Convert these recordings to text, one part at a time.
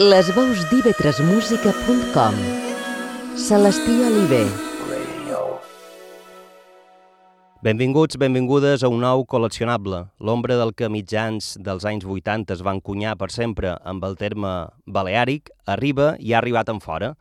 Les veus d'ivetresmusica.com Celestí Oliver Benvinguts, benvingudes a un nou col·leccionable, l'ombra del que mitjans dels anys 80 es van cunyar per sempre amb el terme baleàric, arriba i ha arribat en fora.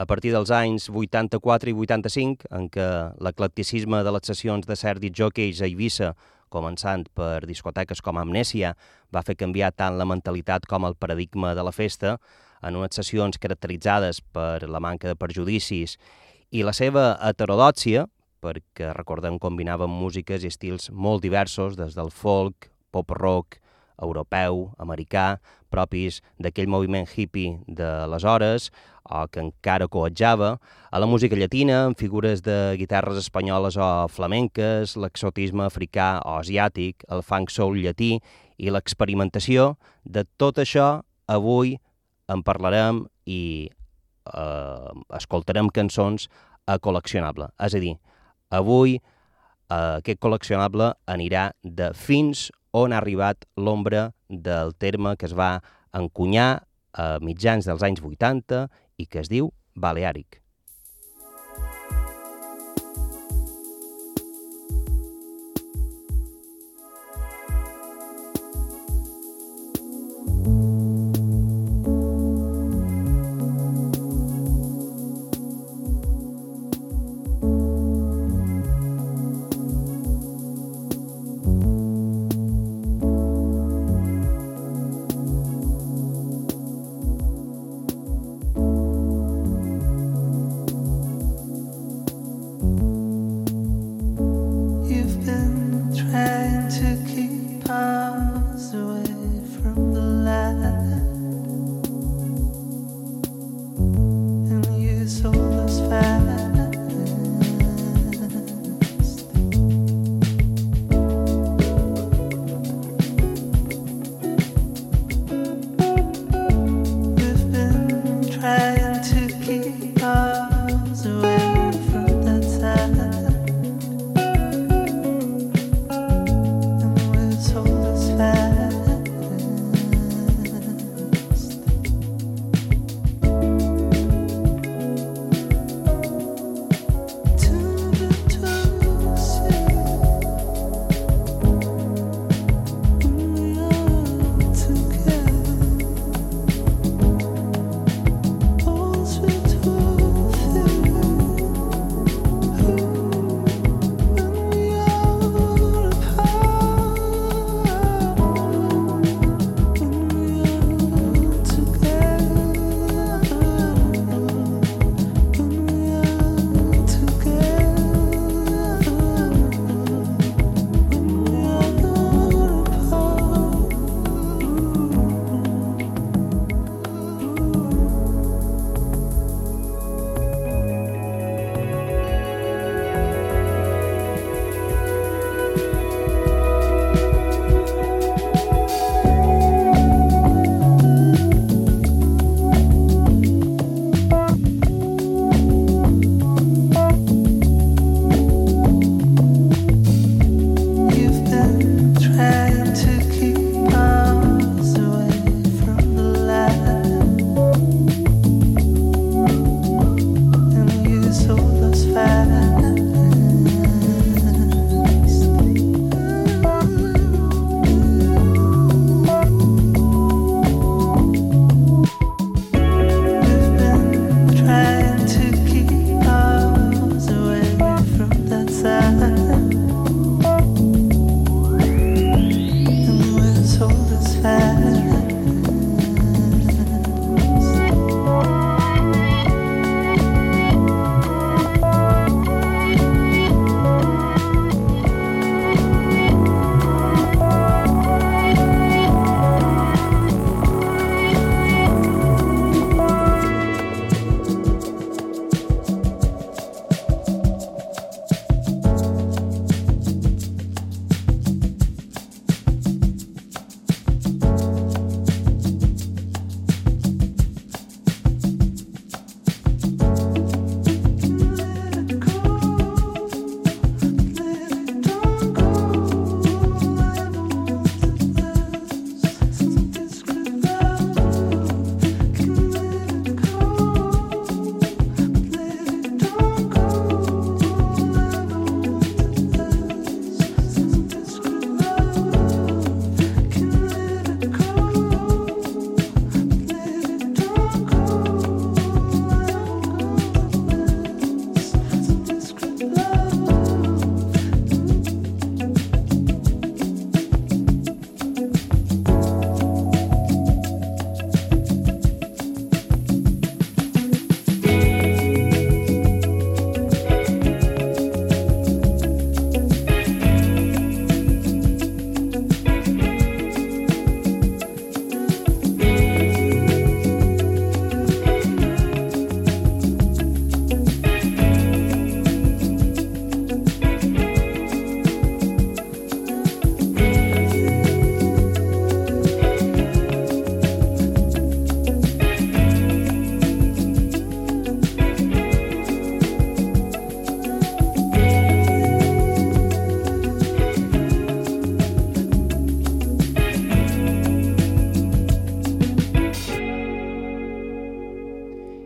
A partir dels anys 84 i 85, en què l'eclecticisme de les sessions de cert jockeys a Eivissa començant per discoteques com Amnèsia, va fer canviar tant la mentalitat com el paradigma de la festa en unes sessions caracteritzades per la manca de perjudicis i la seva heterodòxia, perquè recordem combinaven músiques i estils molt diversos, des del folk, pop-rock, europeu, americà, propis d'aquell moviment hippie d'aleshores, o que encara coatjava, a la música llatina, amb figures de guitarres espanyoles o flamenques, l'exotisme africà o asiàtic, el funk soul llatí i l'experimentació, de tot això avui en parlarem i eh, escoltarem cançons a col·leccionable. És a dir, avui eh, aquest col·leccionable anirà de fins on ha arribat l'ombra del terme que es va encunyar a mitjans dels anys 80 i que es diu Baleàric.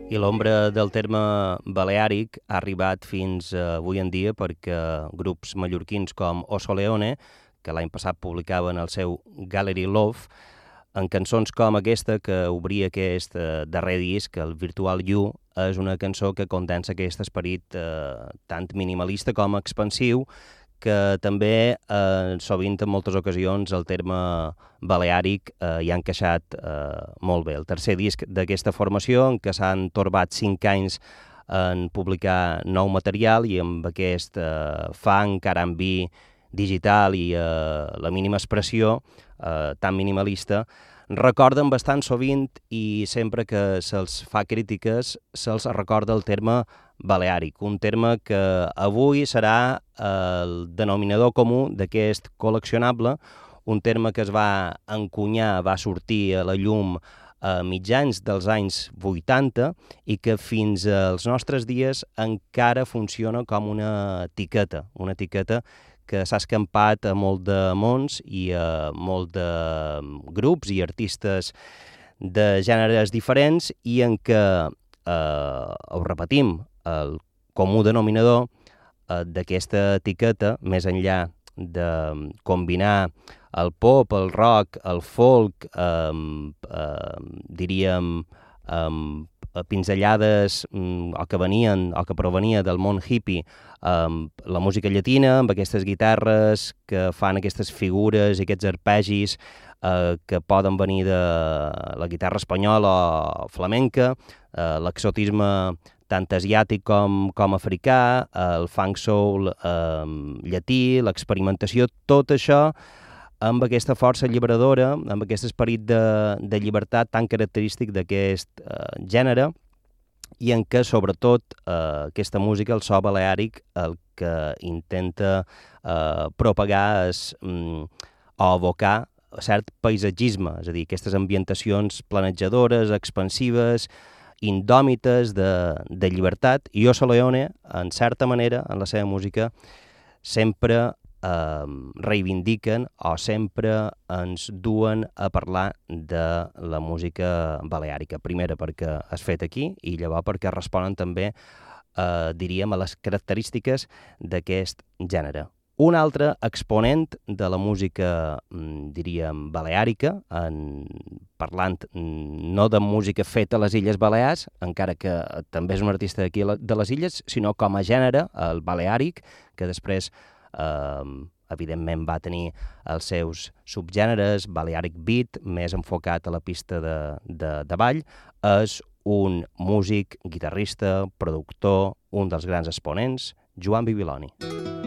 I l'ombra del terme baleàric ha arribat fins avui en dia perquè grups mallorquins com Oso Leone, que l'any passat publicaven el seu Gallery Love, en cançons com aquesta que obria aquest eh, darrer disc, el Virtual You, és una cançó que condensa aquest esperit eh, tant minimalista com expansiu que també eh, sovint en moltes ocasions el terme baleàric eh, hi ha encaixat eh, molt bé. El tercer disc d'aquesta formació, en què s'han torbat cinc anys en publicar nou material i amb aquest eh, funk, R&B digital i eh, la mínima expressió eh, tan minimalista, recorden bastant sovint i sempre que se'ls fa crítiques se'ls recorda el terme baleàric, un terme que avui serà el denominador comú d'aquest col·leccionable, un terme que es va encunyar, va sortir a la llum a mitjans dels anys 80 i que fins als nostres dies encara funciona com una etiqueta, una etiqueta que s'ha escampat a molt de mons i a molt de grups i artistes de gèneres diferents i en què, eh, ho repetim, el comú denominador eh, d'aquesta etiqueta, més enllà de combinar el pop, el rock, el folk, eh, eh, diríem, amb pinzellades mm, o que venien o que provenia del món hippie, amb la música llatina, amb aquestes guitarres que fan aquestes figures i aquests arpegis eh, que poden venir de la guitarra espanyola o flamenca, eh, l'exotisme tant asiàtic com, com africà, el funk soul eh, llatí, l'experimentació, tot això amb aquesta força alliberadora, amb aquest esperit de, de llibertat tan característic d'aquest eh, gènere, i en què, sobretot, eh, aquesta música, el so baleàric, el que intenta eh, propagar és, mm, o evocar cert paisatgisme, és a dir, aquestes ambientacions planejadores, expansives, indòmites de, de llibertat, i Oso Leone, en certa manera, en la seva música, sempre eh, reivindiquen o sempre ens duen a parlar de la música baleàrica. Primera perquè és fet aquí i llavors perquè responen també, eh, diríem, a les característiques d'aquest gènere. Un altre exponent de la música, mm, diríem, baleàrica, en, parlant mm, no de música feta a les Illes Balears, encara que també és un artista d'aquí de les Illes, sinó com a gènere, el baleàric, que després eh, evidentment va tenir els seus subgèneres, Balearic Beat, més enfocat a la pista de, de, de ball, és un músic, guitarrista, productor, un dels grans exponents, Joan Bibiloni. Mm.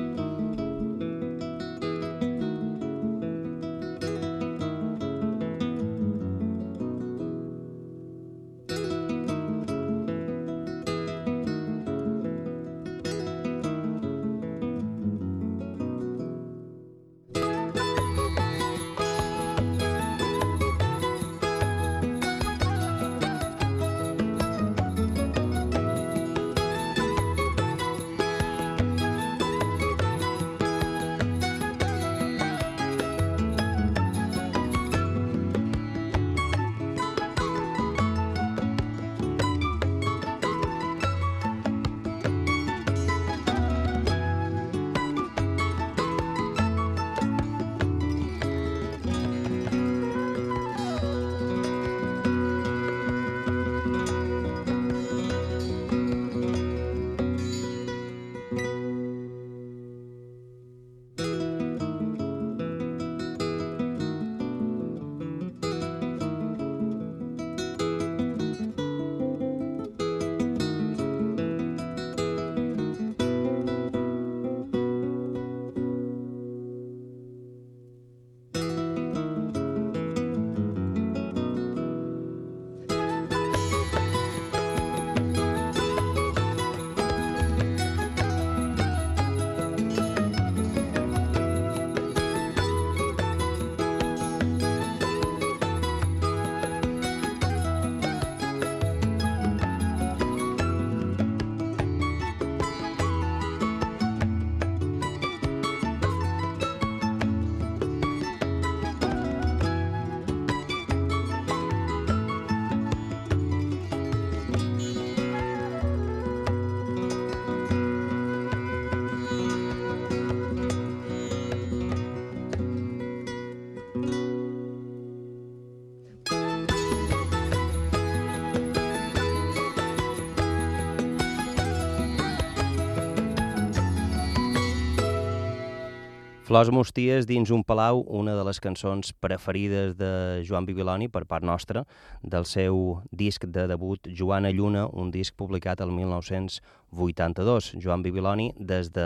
Flors Mosties dins un palau, una de les cançons preferides de Joan Bibiloni per part nostra, del seu disc de debut Joana Lluna, un disc publicat el 1982. Joan Bibiloni, des de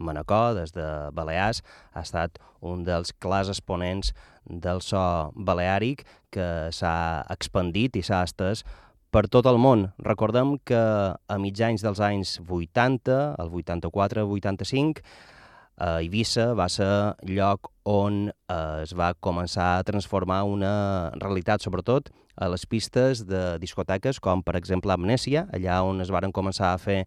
Manacor, des de Balears, ha estat un dels clars exponents del so baleàric que s'ha expandit i s'ha estès per tot el món. Recordem que a mitjans dels anys 80, el 84-85, a Eivissa va ser lloc on eh, es va començar a transformar una realitat, sobretot a les pistes de discoteques, com per exemple Amnèsia, allà on es varen començar a fer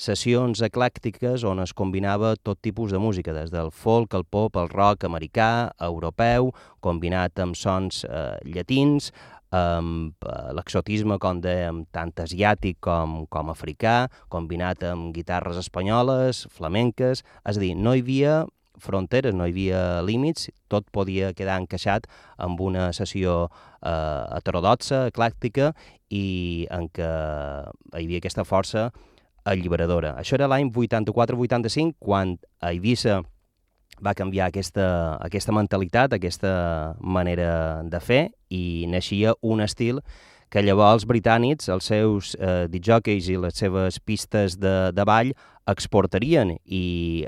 sessions eclèctiques on es combinava tot tipus de música, des del folk, el pop, el rock americà, europeu, combinat amb sons eh, llatins, amb eh, l'exotisme, com dèiem, tant asiàtic com, com africà, combinat amb guitarres espanyoles, flamenques, és a dir, no hi havia fronteres, no hi havia límits, tot podia quedar encaixat amb una sessió eh, heterodoxa, eclèctica, i en què hi havia aquesta força alliberadora. Això era l'any 84-85, quan a Eivissa va canviar aquesta, aquesta mentalitat, aquesta manera de fer i naixia un estil que llavors els britànics, els seus eh, disjockeys i les seves pistes de, de ball exportarien i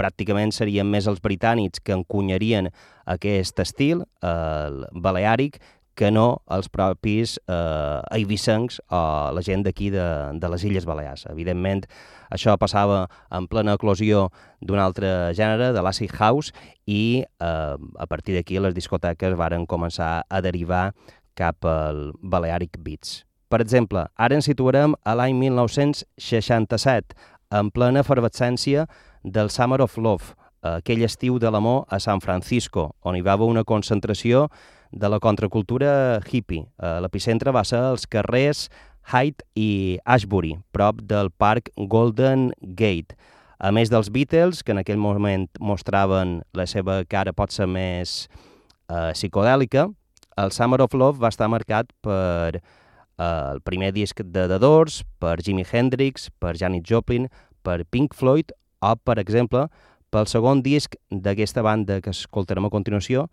pràcticament serien més els britànics que encunyarien aquest estil, el baleàric, que no els propis eh, eivissencs o la gent d'aquí de, de les Illes Balears. Evidentment, això passava en plena eclosió d'un altre gènere, de l'acid house, i eh, a partir d'aquí les discoteques varen començar a derivar cap al Balearic Beats. Per exemple, ara ens situarem a l'any 1967, en plena efervescència del Summer of Love, aquell estiu de l'amor a San Francisco, on hi va haver una concentració de la contracultura hippie. Eh, L'epicentre va ser els carrers Hyde i Ashbury, prop del parc Golden Gate. A més dels Beatles, que en aquell moment mostraven la seva cara potser més eh, psicodèlica, el Summer of Love va estar marcat per eh, el primer disc de The Doors, per Jimi Hendrix, per Janis Joplin, per Pink Floyd o, per exemple, pel segon disc d'aquesta banda que escoltarem a continuació,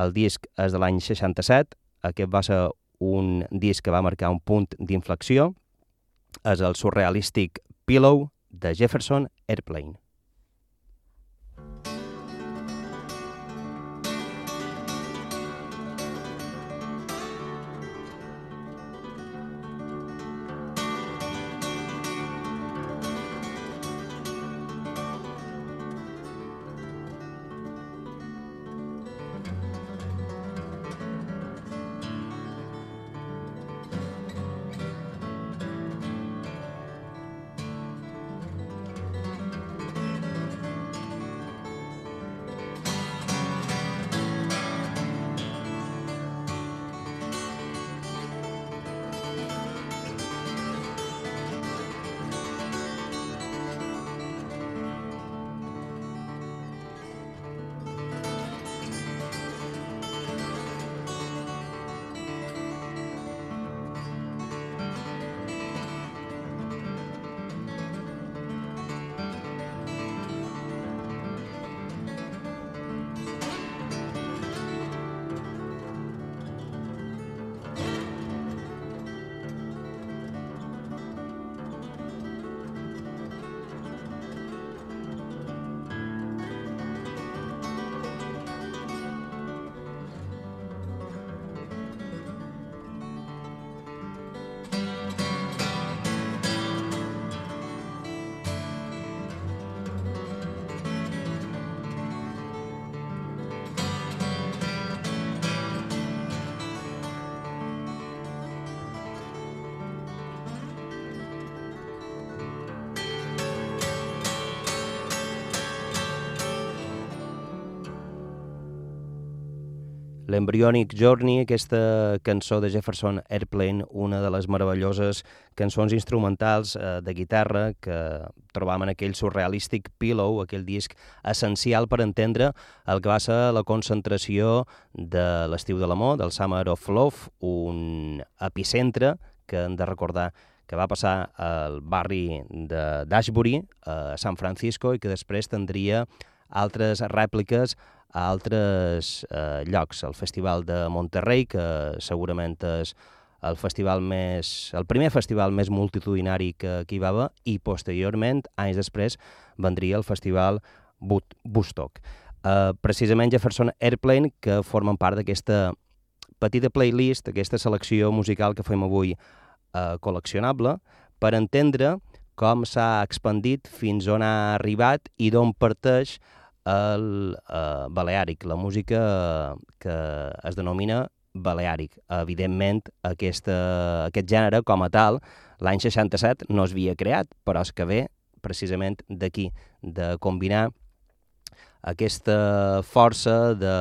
el disc és de l'any 67, aquest va ser un disc que va marcar un punt d'inflexió, és el surrealístic Pillow de Jefferson Airplane. l'Embryonic Journey, aquesta cançó de Jefferson Airplane, una de les meravelloses cançons instrumentals eh, de guitarra que trobam en aquell surrealístic Pillow, aquell disc essencial per entendre el que va ser la concentració de l'estiu de l'amor, del Summer of Love, un epicentre que hem de recordar que va passar al barri de d'Ashbury, a San Francisco, i que després tindria altres rèpliques a altres eh, llocs. El Festival de Monterrey, que segurament és el festival més, el primer festival més multitudinari que, que hi va haver, i posteriorment, anys després, vendria el Festival Woodstock. Uh, precisament Jefferson Airplane, que formen part d'aquesta petita playlist, aquesta selecció musical que fem avui uh, col·leccionable, per entendre com s'ha expandit fins on ha arribat i d'on parteix el uh, Baleàric, la música que es denomina Baleàric. Evidentment, aquesta, aquest gènere, com a tal, l'any 67 no es havia creat, però és que ve precisament d'aquí, de combinar aquesta força de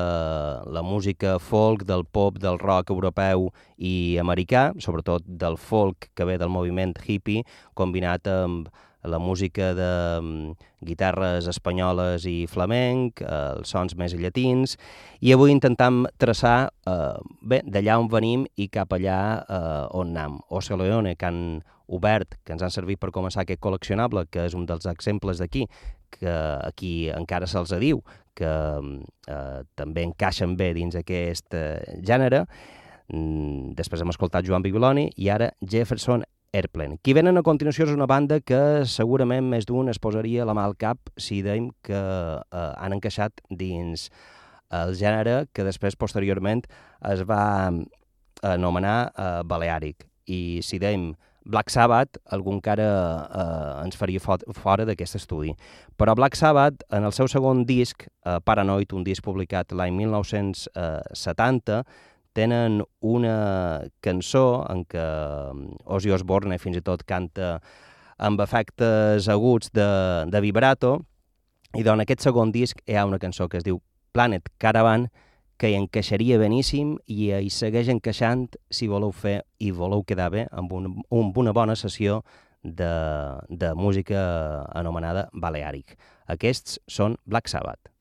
la música folk, del pop, del rock europeu i americà, sobretot del folk que ve del moviment hippie, combinat amb la música de um, guitarres espanyoles i flamenc, eh, els sons més llatins, i avui intentam traçar eh, bé d'allà on venim i cap allà eh, on anem. Oso Leone, que han obert, que ens han servit per començar aquest col·leccionable, que és un dels exemples d'aquí, que aquí encara se'ls diu que eh, també encaixen bé dins aquest eh, gènere. Mm, després hem escoltat Joan Bibiloni i ara Jefferson Airplane. Qui venen a continuació és una banda que segurament més d'un es posaria la mà al cap si dèiem que eh, han encaixat dins el gènere que després, posteriorment, es va anomenar eh, Balearic. I si dèiem Black Sabbath, algun encara eh, ens faria fo fora d'aquest estudi. Però Black Sabbath, en el seu segon disc, eh, Paranoid, un disc publicat l'any 1970, tenen una cançó en què mm, Ozzy Osbourne fins i tot canta amb efectes aguts de, de vibrato, i en aquest segon disc hi ha una cançó que es diu Planet Caravan, que hi encaixaria beníssim i hi segueix encaixant si voleu fer i voleu quedar bé amb, un, amb una bona sessió de, de música anomenada Balearic. Aquests són Black Sabbath.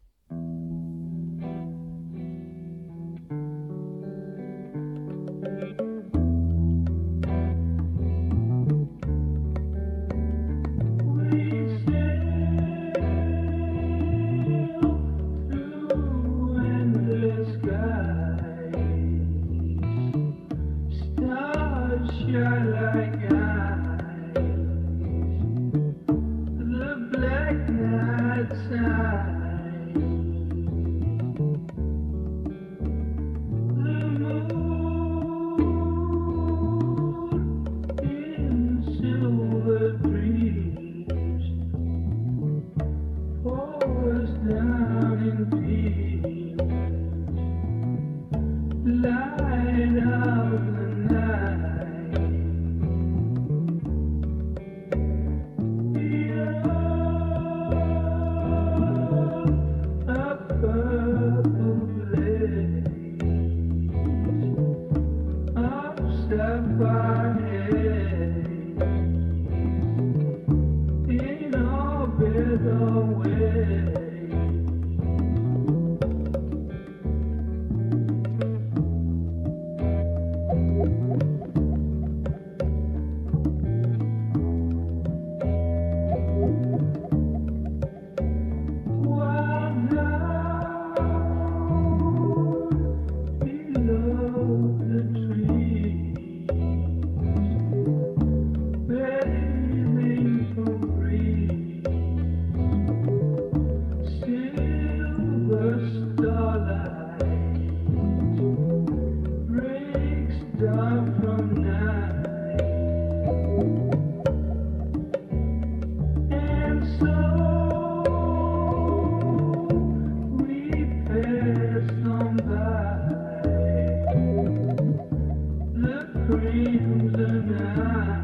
the night.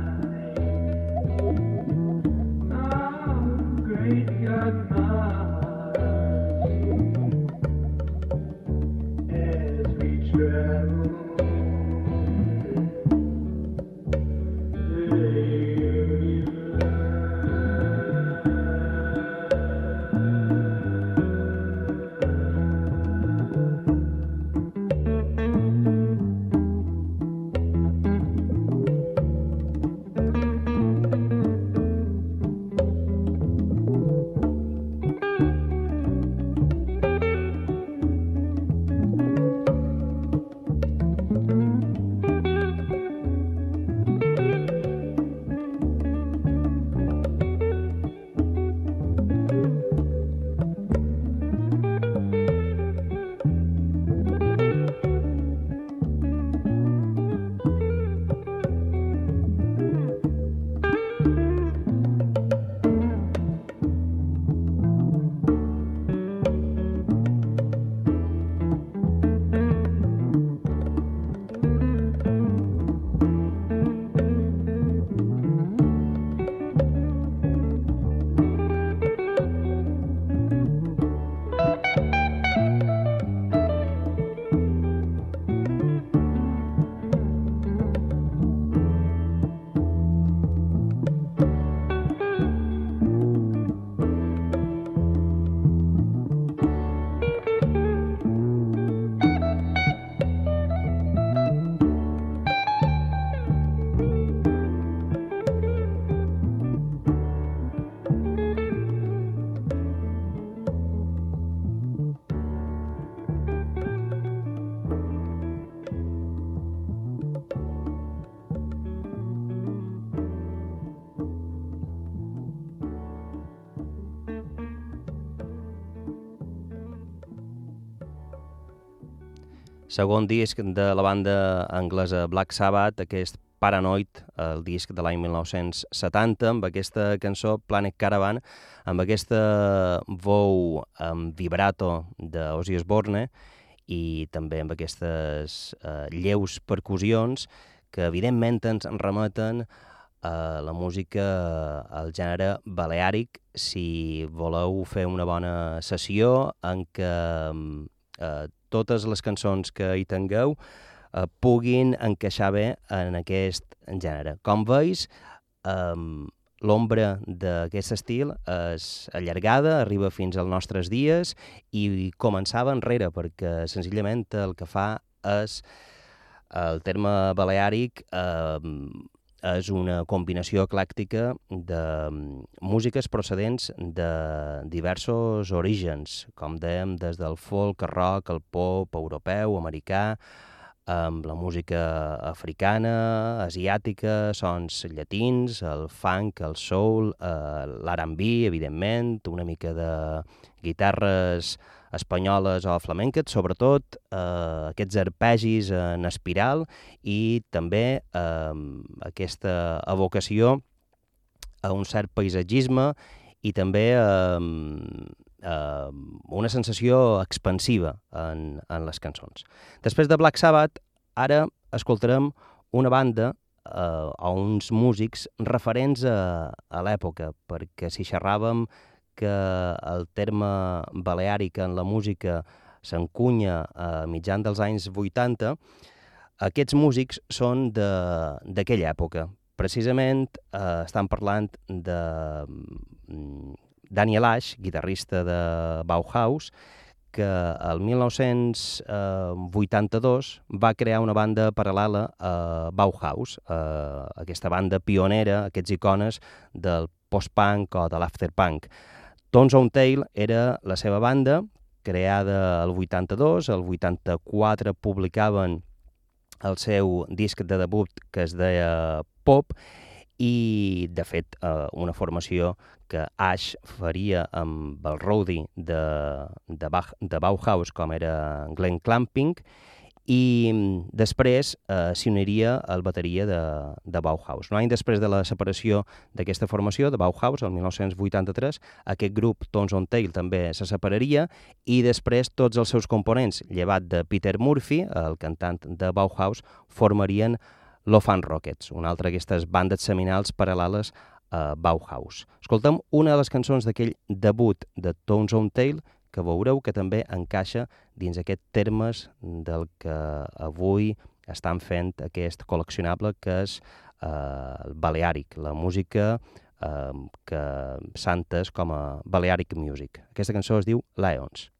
Segon disc de la banda anglesa Black Sabbath, aquest Paranoid, el disc de l'any 1970, amb aquesta cançó Planet Caravan, amb aquesta veu amb vibrato d'Ozzy Osbourne i també amb aquestes eh, lleus percussions que evidentment ens remeten a la música al gènere baleàric. Si voleu fer una bona sessió en què eh, totes les cançons que hi tingueu eh, puguin encaixar bé en aquest gènere. Com veus, eh, l'ombra d'aquest estil és allargada, arriba fins als nostres dies i començava enrere, perquè senzillament el que fa és el terme baleàric eh, és una combinació eclèctica de mm, músiques procedents de diversos orígens, com dèiem, des del folk, el rock, el pop europeu, americà, amb la música africana, asiàtica, sons llatins, el funk, el soul, eh, l'R&B, evidentment, una mica de guitarres espanyoles o flamenques, sobretot eh, aquests arpegis en espiral i també eh, aquesta evocació a un cert paisatgisme i també eh, eh, una sensació expansiva en, en les cançons. Després de Black Sabbath, ara escoltarem una banda eh, o uns músics referents a, a l'època, perquè si xerràvem que el terme baleàric en la música s'encunya a mitjan dels anys 80, aquests músics són d'aquella època. Precisament eh, estan parlant de mm, Daniel Ash, guitarrista de Bauhaus, que el 1982 va crear una banda paral·lela a Bauhaus, eh, aquesta banda pionera, aquests icones del post-punk o de l'afterpunk. Tones on Tail era la seva banda, creada el 82, el 84 publicaven el seu disc de debut que es deia Pop i, de fet, eh, una formació que Ash faria amb el roadie de, de, de Bauhaus, com era Glenn Clamping, i mm, després eh, s'hi uniria el bateria de, de Bauhaus. Un any després de la separació d'aquesta formació, de Bauhaus, el 1983, aquest grup Tones on Tail també se separaria i després tots els seus components, llevat de Peter Murphy, el cantant de Bauhaus, formarien Lofan Rockets, una altra d'aquestes bandes seminals paral·leles a Bauhaus. Escoltem una de les cançons d'aquell debut de Tones on Tail, que veureu que també encaixa dins aquest termes del que avui estan fent aquest col·leccionable que és eh, el Balearic, la música eh, que santes com a Balearic Music. Aquesta cançó es diu Lions.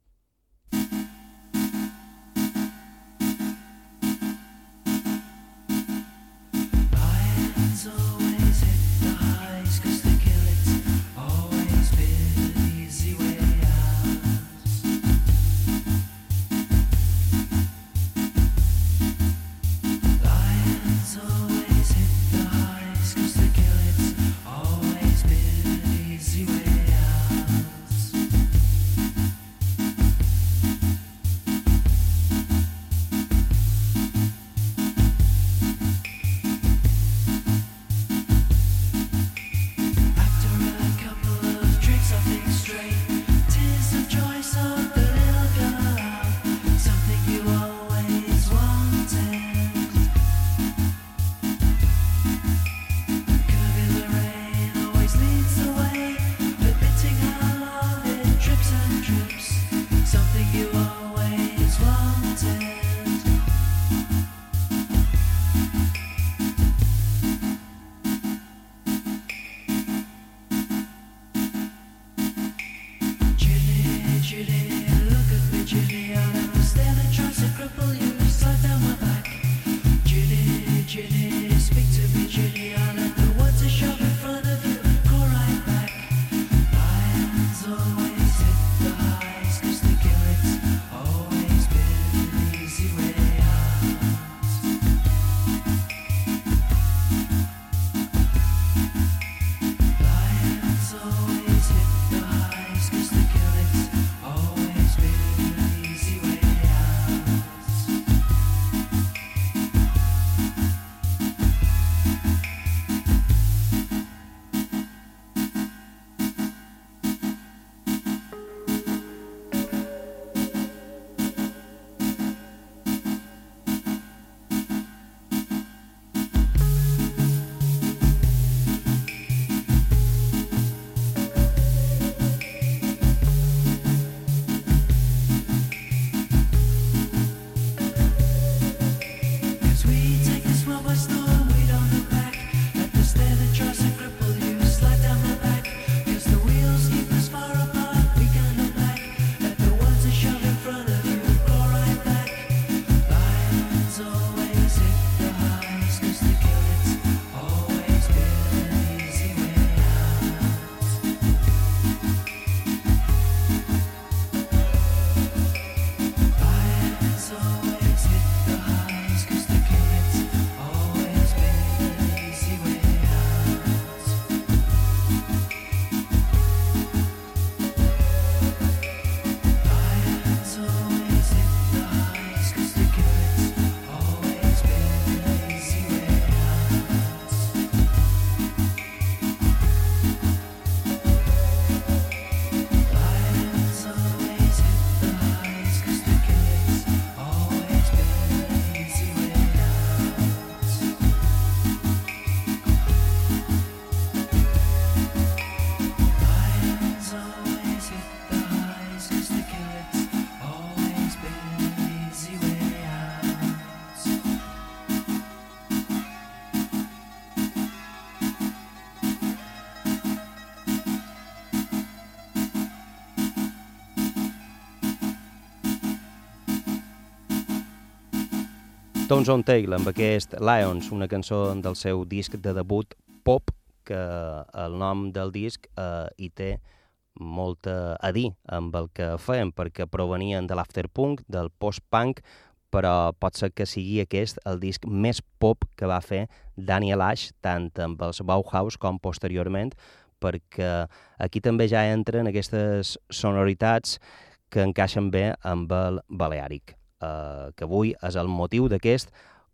Tones on Tail, amb aquest Lions, una cançó del seu disc de debut pop, que el nom del disc eh, hi té molta a dir amb el que feien, perquè provenien de l'afterpunk, del post-punk, però pot ser que sigui aquest el disc més pop que va fer Daniel Ash, tant amb els Bauhaus com posteriorment, perquè aquí també ja entren aquestes sonoritats que encaixen bé amb el Baleàric eh, que avui és el motiu d'aquest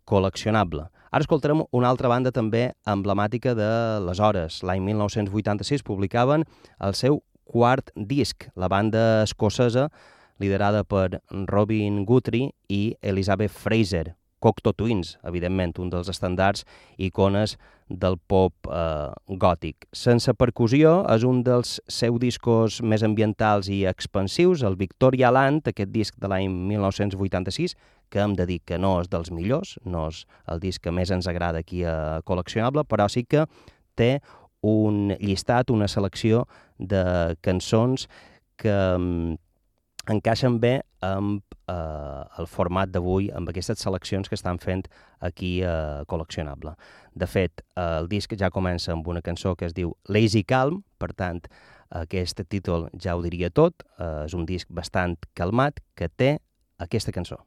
col·leccionable. Ara escoltarem una altra banda també emblemàtica de les hores. L'any 1986 publicaven el seu quart disc, la banda escocesa liderada per Robin Guthrie i Elizabeth Fraser, Cocteau Twins, evidentment, un dels estàndards icones del pop eh, gòtic. Sense percussió és un dels seus discos més ambientals i expansius, el Victoria Land, aquest disc de l'any 1986, que hem de dir que no és dels millors, no és el disc que més ens agrada aquí a Col·leccionable, però sí que té un llistat, una selecció de cançons que mm, encaixen bé amb eh, el format d'avui, amb aquestes seleccions que estan fent aquí a eh, Col·leccionable. De fet, eh, el disc ja comença amb una cançó que es diu Lazy Calm, per tant, aquest títol ja ho diria tot, eh, és un disc bastant calmat que té aquesta cançó.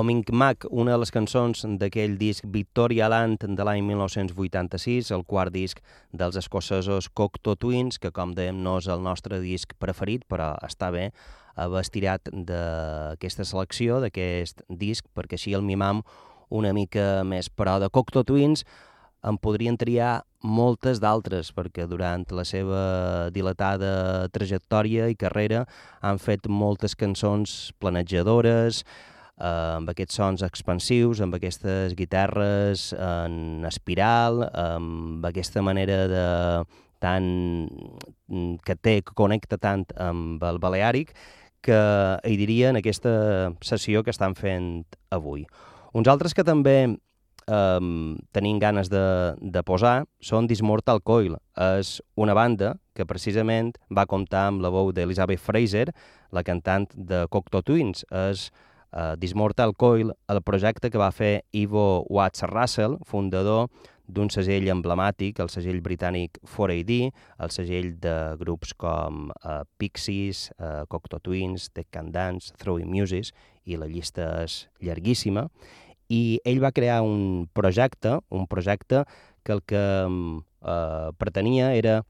O Mac, una de les cançons d'aquell disc Victoria Land de l'any 1986, el quart disc dels escocesos Cocteau Twins, que com dèiem no és el nostre disc preferit, però està bé haver estirat d'aquesta selecció, d'aquest disc, perquè així el mimam una mica més. Però de Cocteau Twins en podrien triar moltes d'altres, perquè durant la seva dilatada trajectòria i carrera han fet moltes cançons planejadores, eh, amb aquests sons expansius, amb aquestes guitarres en espiral, amb aquesta manera de tan, que té, que connecta tant amb el Baleàric, que hi diria en aquesta sessió que estan fent avui. Uns altres que també eh, tenim ganes de, de posar són Dismortal Coil. És una banda que precisament va comptar amb la veu d'Elizabeth Fraser, la cantant de Cocteau Twins. És uh, Dismortal Coil, el projecte que va fer Ivo Watts Russell, fundador d'un segell emblemàtic, el segell britànic 4AD, el segell de grups com uh, Pixies, uh, Cocteau Twins, The Can Dance, Throwing Muses, i la llista és llarguíssima, i ell va crear un projecte, un projecte que el que uh, pretenia era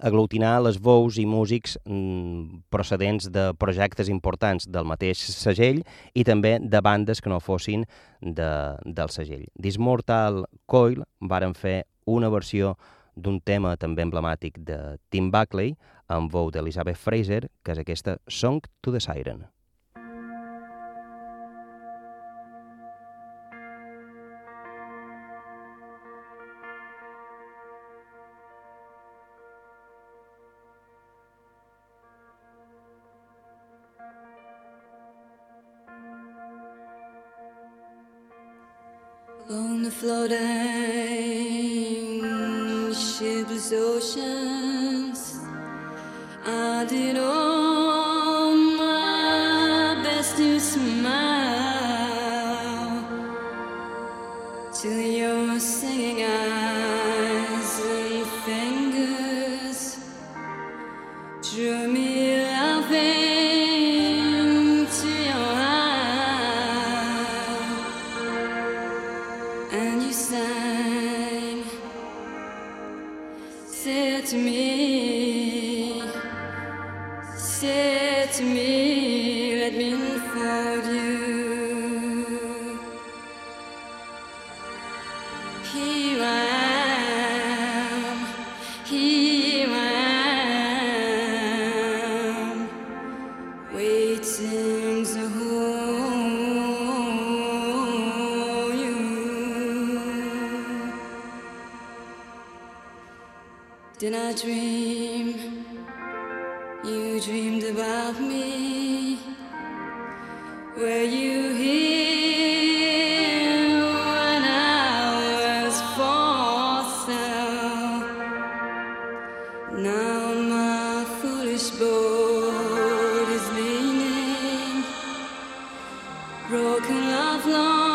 aglutinar les veus i músics mm, procedents de projectes importants del mateix segell i també de bandes que no fossin de, del segell. Dismortal Coil varen fer una versió d'un tema també emblemàtic de Tim Buckley amb veu d'Elizabeth Fraser, que és aquesta Song to the Siren. Broken love long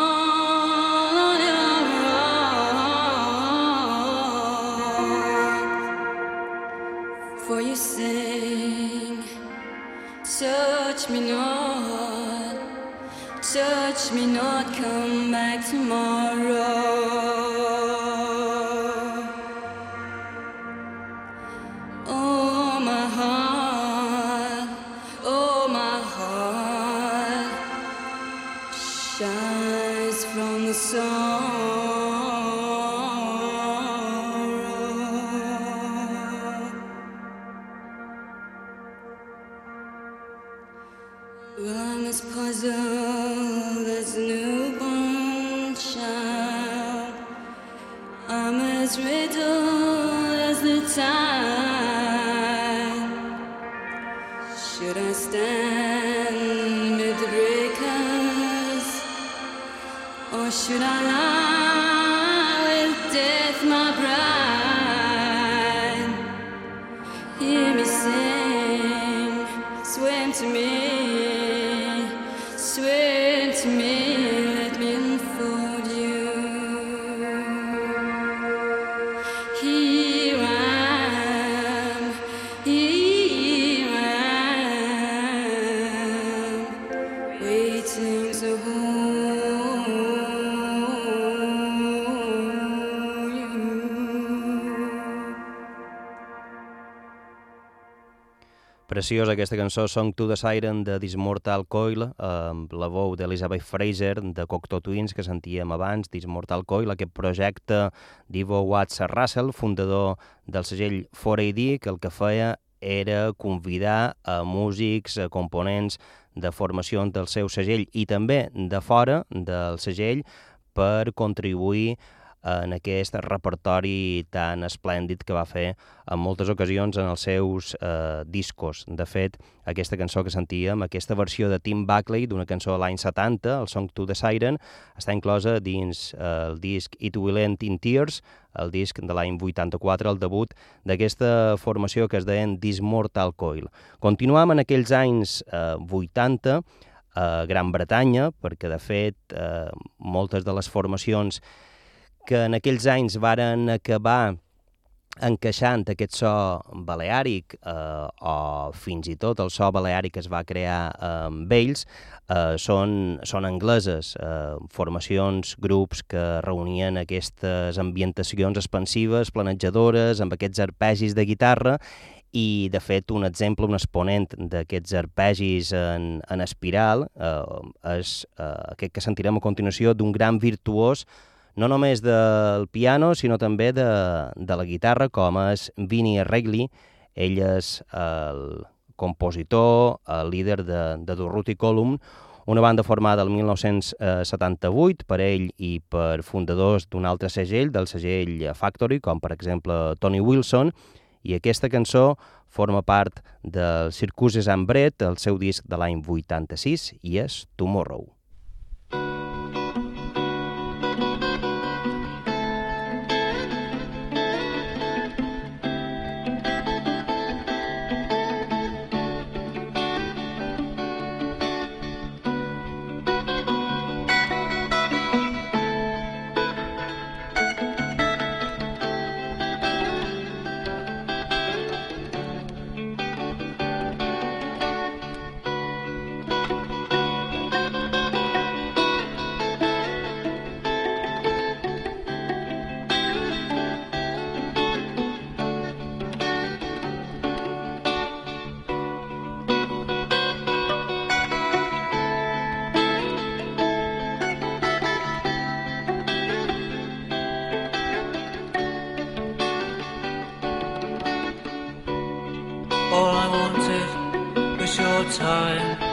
Preciosa aquesta cançó Song to the Siren de Dismortal Coil amb la veu d'Elizabeth Fraser de Cocteau Twins que sentíem abans, Dismortal Coil, aquest projecte d'Ivo Watts Russell, fundador del segell 4AD, que el que feia era convidar a músics, a components de formacions del seu segell i també de fora del segell per contribuir en aquest repertori tan esplèndid que va fer en moltes ocasions en els seus eh, discos. De fet, aquesta cançó que sentíem, aquesta versió de Tim Buckley d'una cançó de l'any 70, el Song to the Siren, està inclosa dins eh, el disc It Will End in Tears, el disc de l'any 84, el debut d'aquesta formació que es deien Dismortal Coil. Continuam en aquells anys eh, 80 a Gran Bretanya, perquè de fet eh, moltes de les formacions que en aquells anys varen acabar encaixant aquest so baleàric eh, o fins i tot el so baleàric que es va crear eh, amb ells eh, són, són angleses, eh, formacions, grups que reunien aquestes ambientacions expansives, planejadores, amb aquests arpegis de guitarra i, de fet, un exemple, un exponent d'aquests arpegis en, en espiral eh, és eh, aquest que sentirem a continuació d'un gran virtuós no només del piano, sinó també de, de la guitarra, com és Vinnie Regli. Ell és el compositor, el líder de, de Durruti Column, una banda formada el 1978 per ell i per fundadors d'un altre segell, del segell Factory, com per exemple Tony Wilson, i aquesta cançó forma part del Circuses Ambret, el seu disc de l'any 86, i és Tomorrow. Time.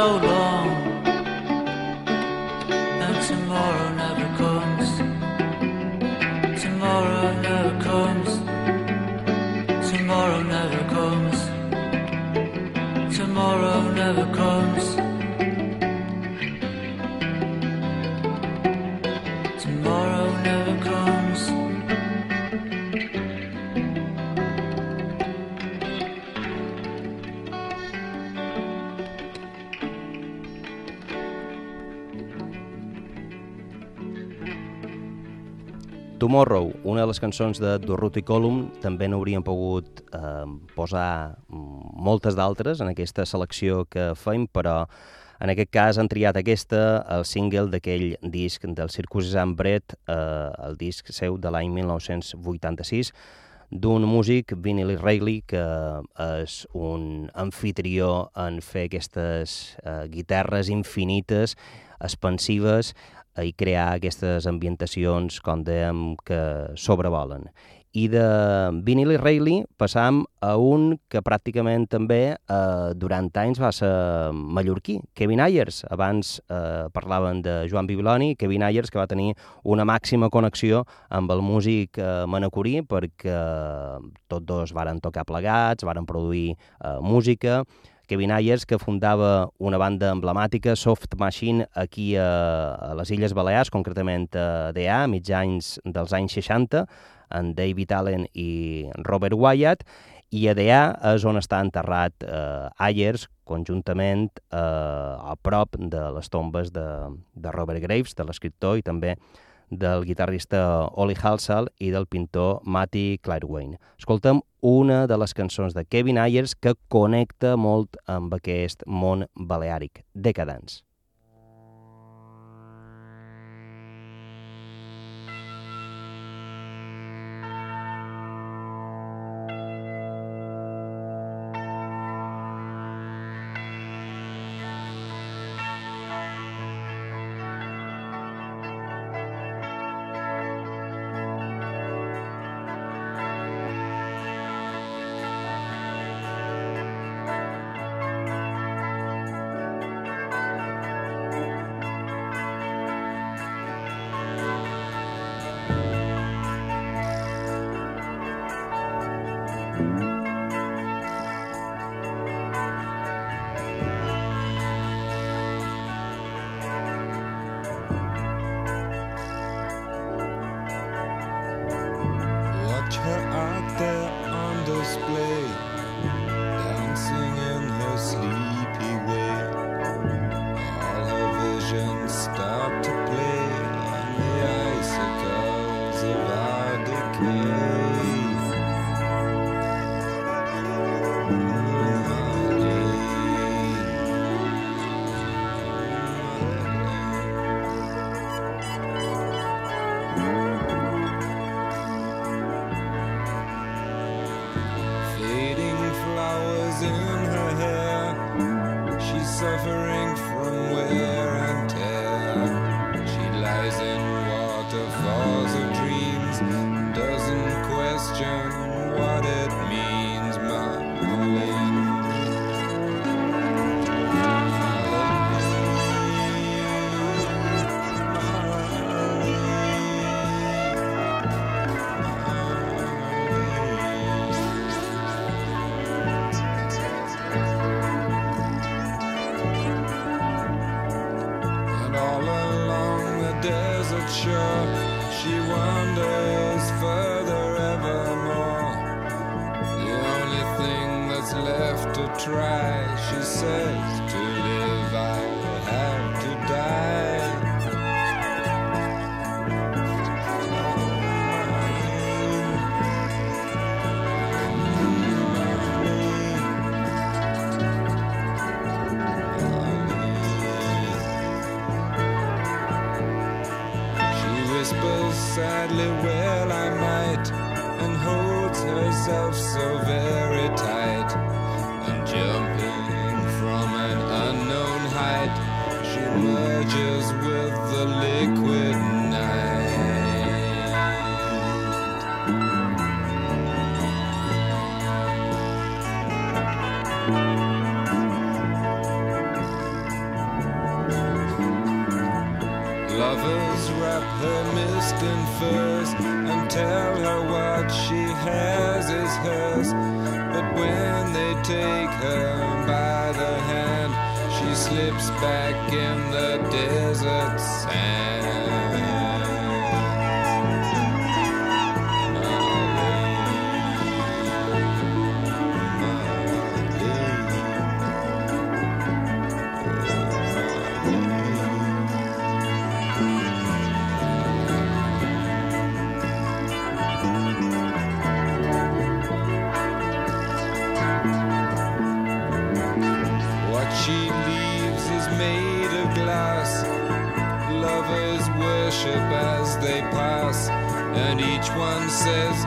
know. Tomorrow, una de les cançons de Durruti Column, també n'hauríem pogut eh, posar moltes d'altres en aquesta selecció que fem, però en aquest cas han triat aquesta, el single d'aquell disc del Circus Zambret, eh, el disc seu de l'any 1986, d'un músic, Lee Reilly, que és un anfitrió en fer aquestes eh, guitarres infinites, expansives, i crear aquestes ambientacions, com dèiem, que sobrevolen. I de Vinnie Reilly passam a un que pràcticament també eh, durant anys va ser mallorquí, Kevin Ayers. Abans eh, parlaven de Joan Bibiloni, Kevin Ayers, que va tenir una màxima connexió amb el músic eh, manacorí perquè tots dos varen tocar plegats, varen produir eh, música, Kevin Ayers, que fundava una banda emblemàtica, Soft Machine, aquí a, a les Illes Balears, concretament a DA, mitjans dels anys 60, en David Allen i Robert Wyatt, i a DA és on està enterrat eh, Ayers, conjuntament eh, a prop de les tombes de, de Robert Graves, de l'escriptor, i també del guitarrista Oli Halsall i del pintor Matty Clairwayne. Escoltem una de les cançons de Kevin Ayers que connecta molt amb aquest món baleàric, Decadence. Worship as they pass, and each one says,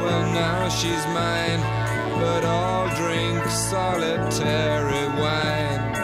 Well, now she's mine, but all drink solitary wine.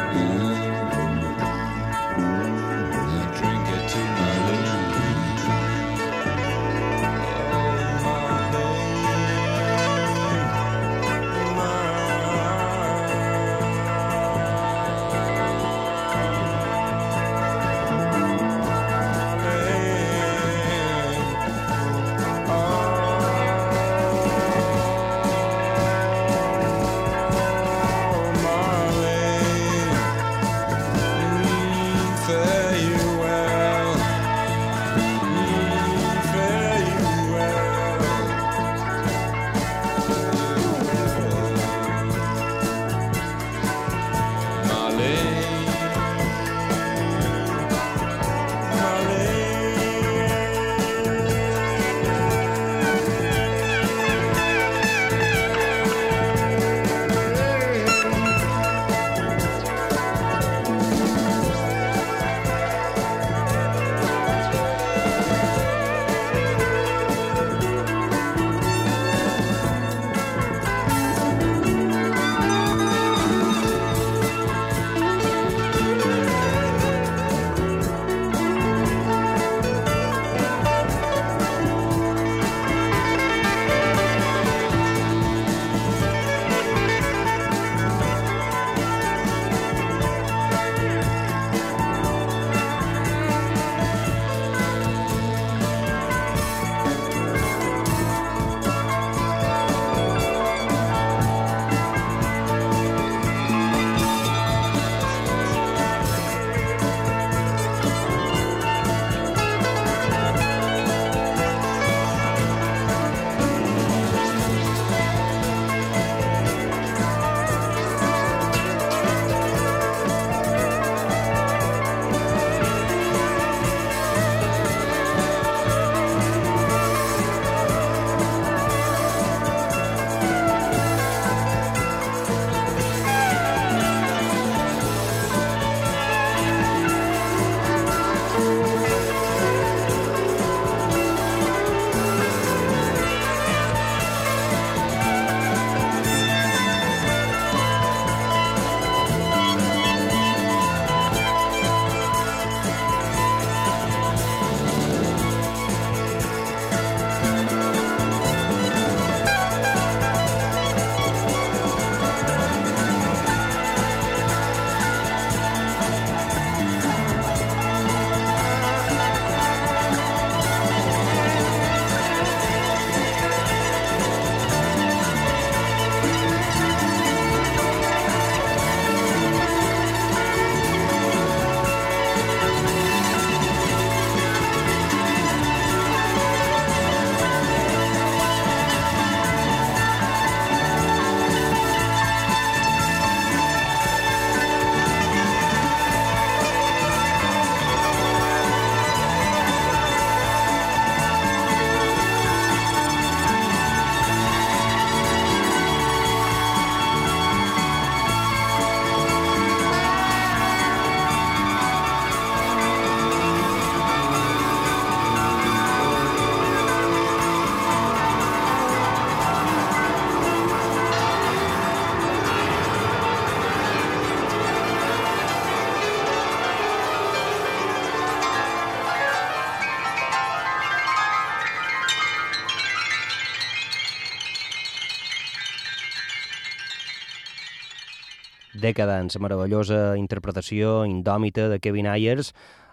Decadence, meravellosa interpretació indòmita de Kevin Ayers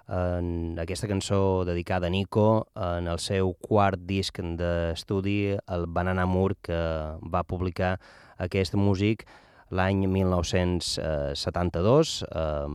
en aquesta cançó dedicada a Nico en el seu quart disc d'estudi, el Banana Moor, que va publicar aquest músic l'any 1972, eh,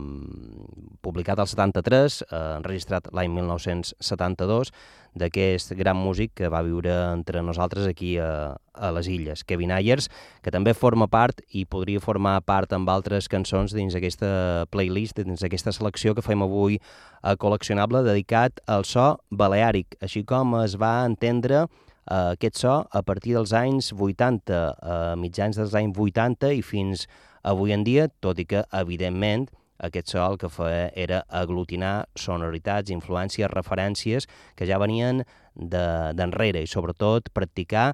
publicat al 73, eh, enregistrat l'any 1972, d'aquest gran músic que va viure entre nosaltres aquí a, a les illes, Kevin Ayers, que també forma part i podria formar part amb altres cançons dins aquesta playlist, dins aquesta selecció que fem avui a col·leccionable dedicat al so baleàric, així com es va entendre eh, aquest so a partir dels anys 80, a mitjans dels anys 80 i fins avui en dia, tot i que, evidentment, Aquest so el que feia era aglutinar sonoritats, influències, referències que ja venien d'enrere de, i sobretot practicar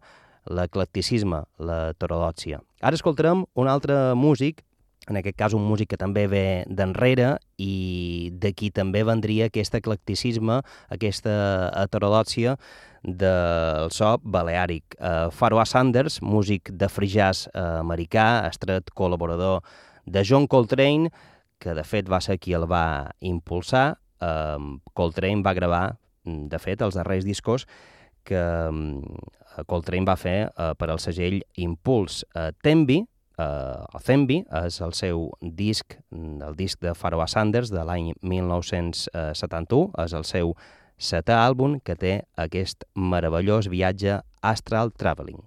l'eclecticisme, l'heterodòxia. Ara escoltarem un altre músic, en aquest cas un músic que també ve d'enrere i d'aquí també vendria aquest eclecticisme, aquesta heterodòxia del so baleàric. Uh, Faroa Sanders, músic de jazz uh, americà, estret col·laborador de John Coltrane, que de fet va ser qui el va impulsar. Uh, Coltrane va gravar, de fet, els darrers discos que um, Coltrane va fer uh, per al segell Impuls. Uh, Tembi, o Thembi, és el seu disc, el disc de Faroa Sanders de l'any 1971, és el seu setè àlbum que té aquest meravellós viatge Astral Traveling.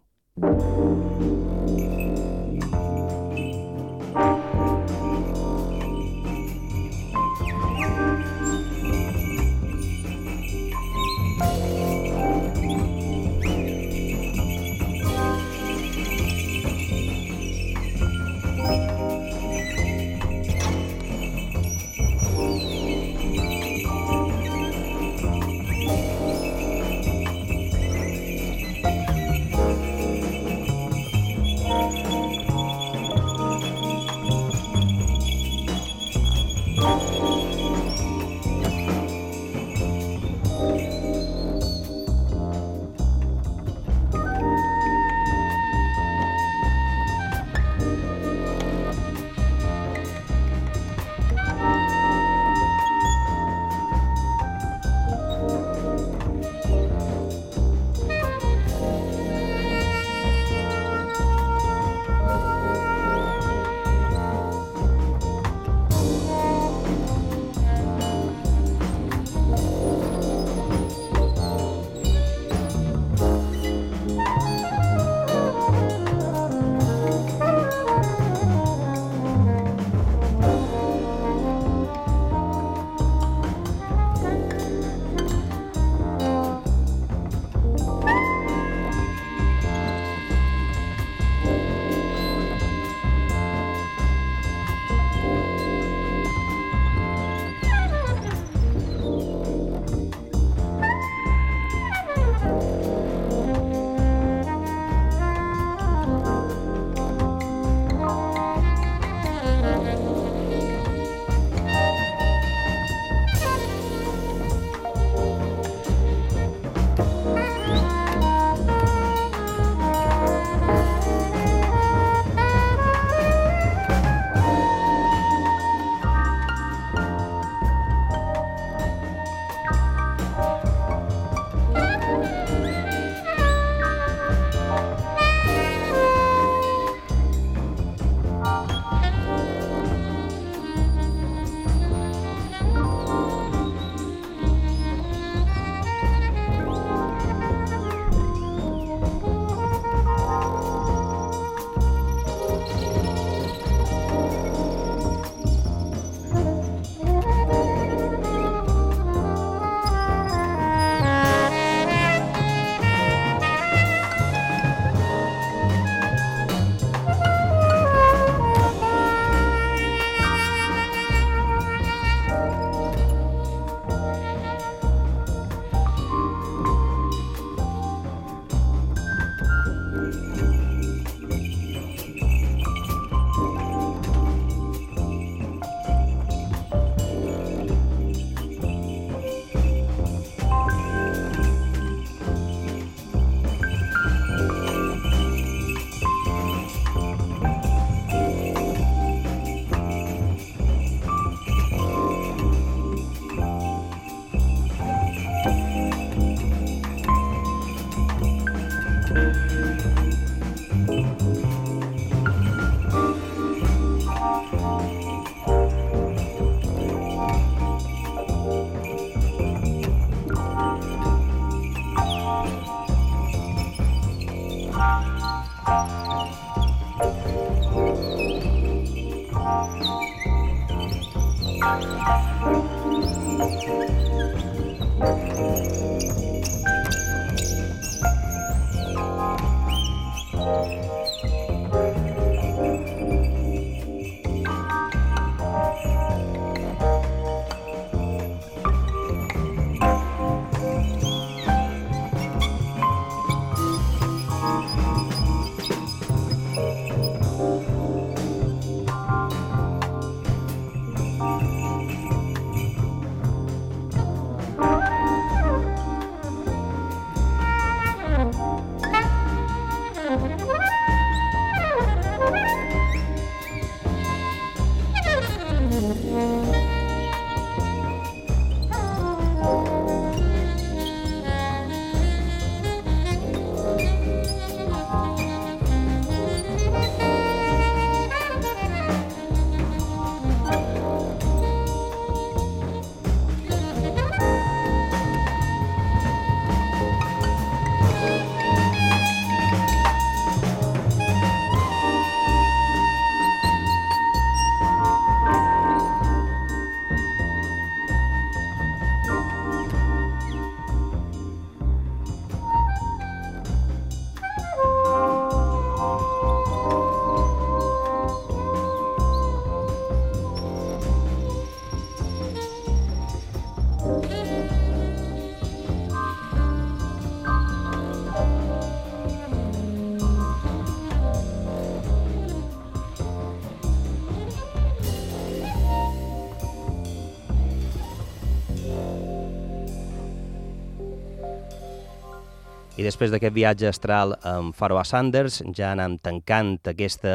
Després d'aquest viatge astral amb Faroa Sanders, ja anem tancant aquesta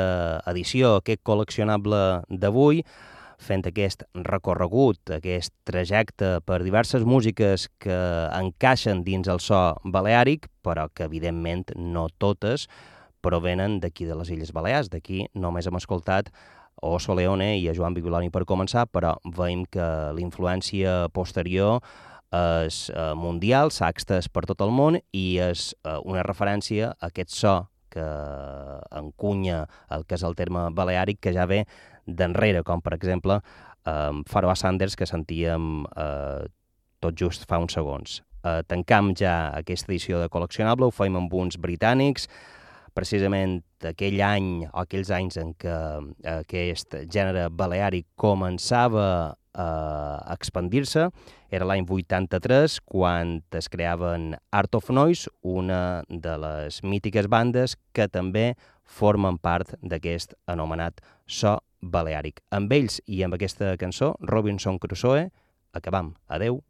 edició, aquest col·leccionable d'avui, fent aquest recorregut, aquest trajecte per diverses músiques que encaixen dins el so baleàric, però que evidentment no totes provenen d'aquí de les Illes Balears. D'aquí només hem escoltat a Oso Leone i a Joan Bibiloni per començar, però veiem que la influència posterior és eh, mundial, s'ha extès per tot el món i és eh, una referència a aquest so que encunya el que és el terme baleàric, que ja ve d'enrere, com per exemple eh, Faroa Sanders, que sentíem eh, tot just fa uns segons. Eh, tancam ja aquesta edició de col·leccionable, ho feim amb uns britànics, precisament aquell any o aquells anys en què aquest gènere baleàric començava a expandir-se. Era l'any 83 quan es creaven Art of Noise, una de les mítiques bandes que també formen part d'aquest anomenat so baleàric. Amb ells i amb aquesta cançó, Robinson Crusoe, acabam. Adeu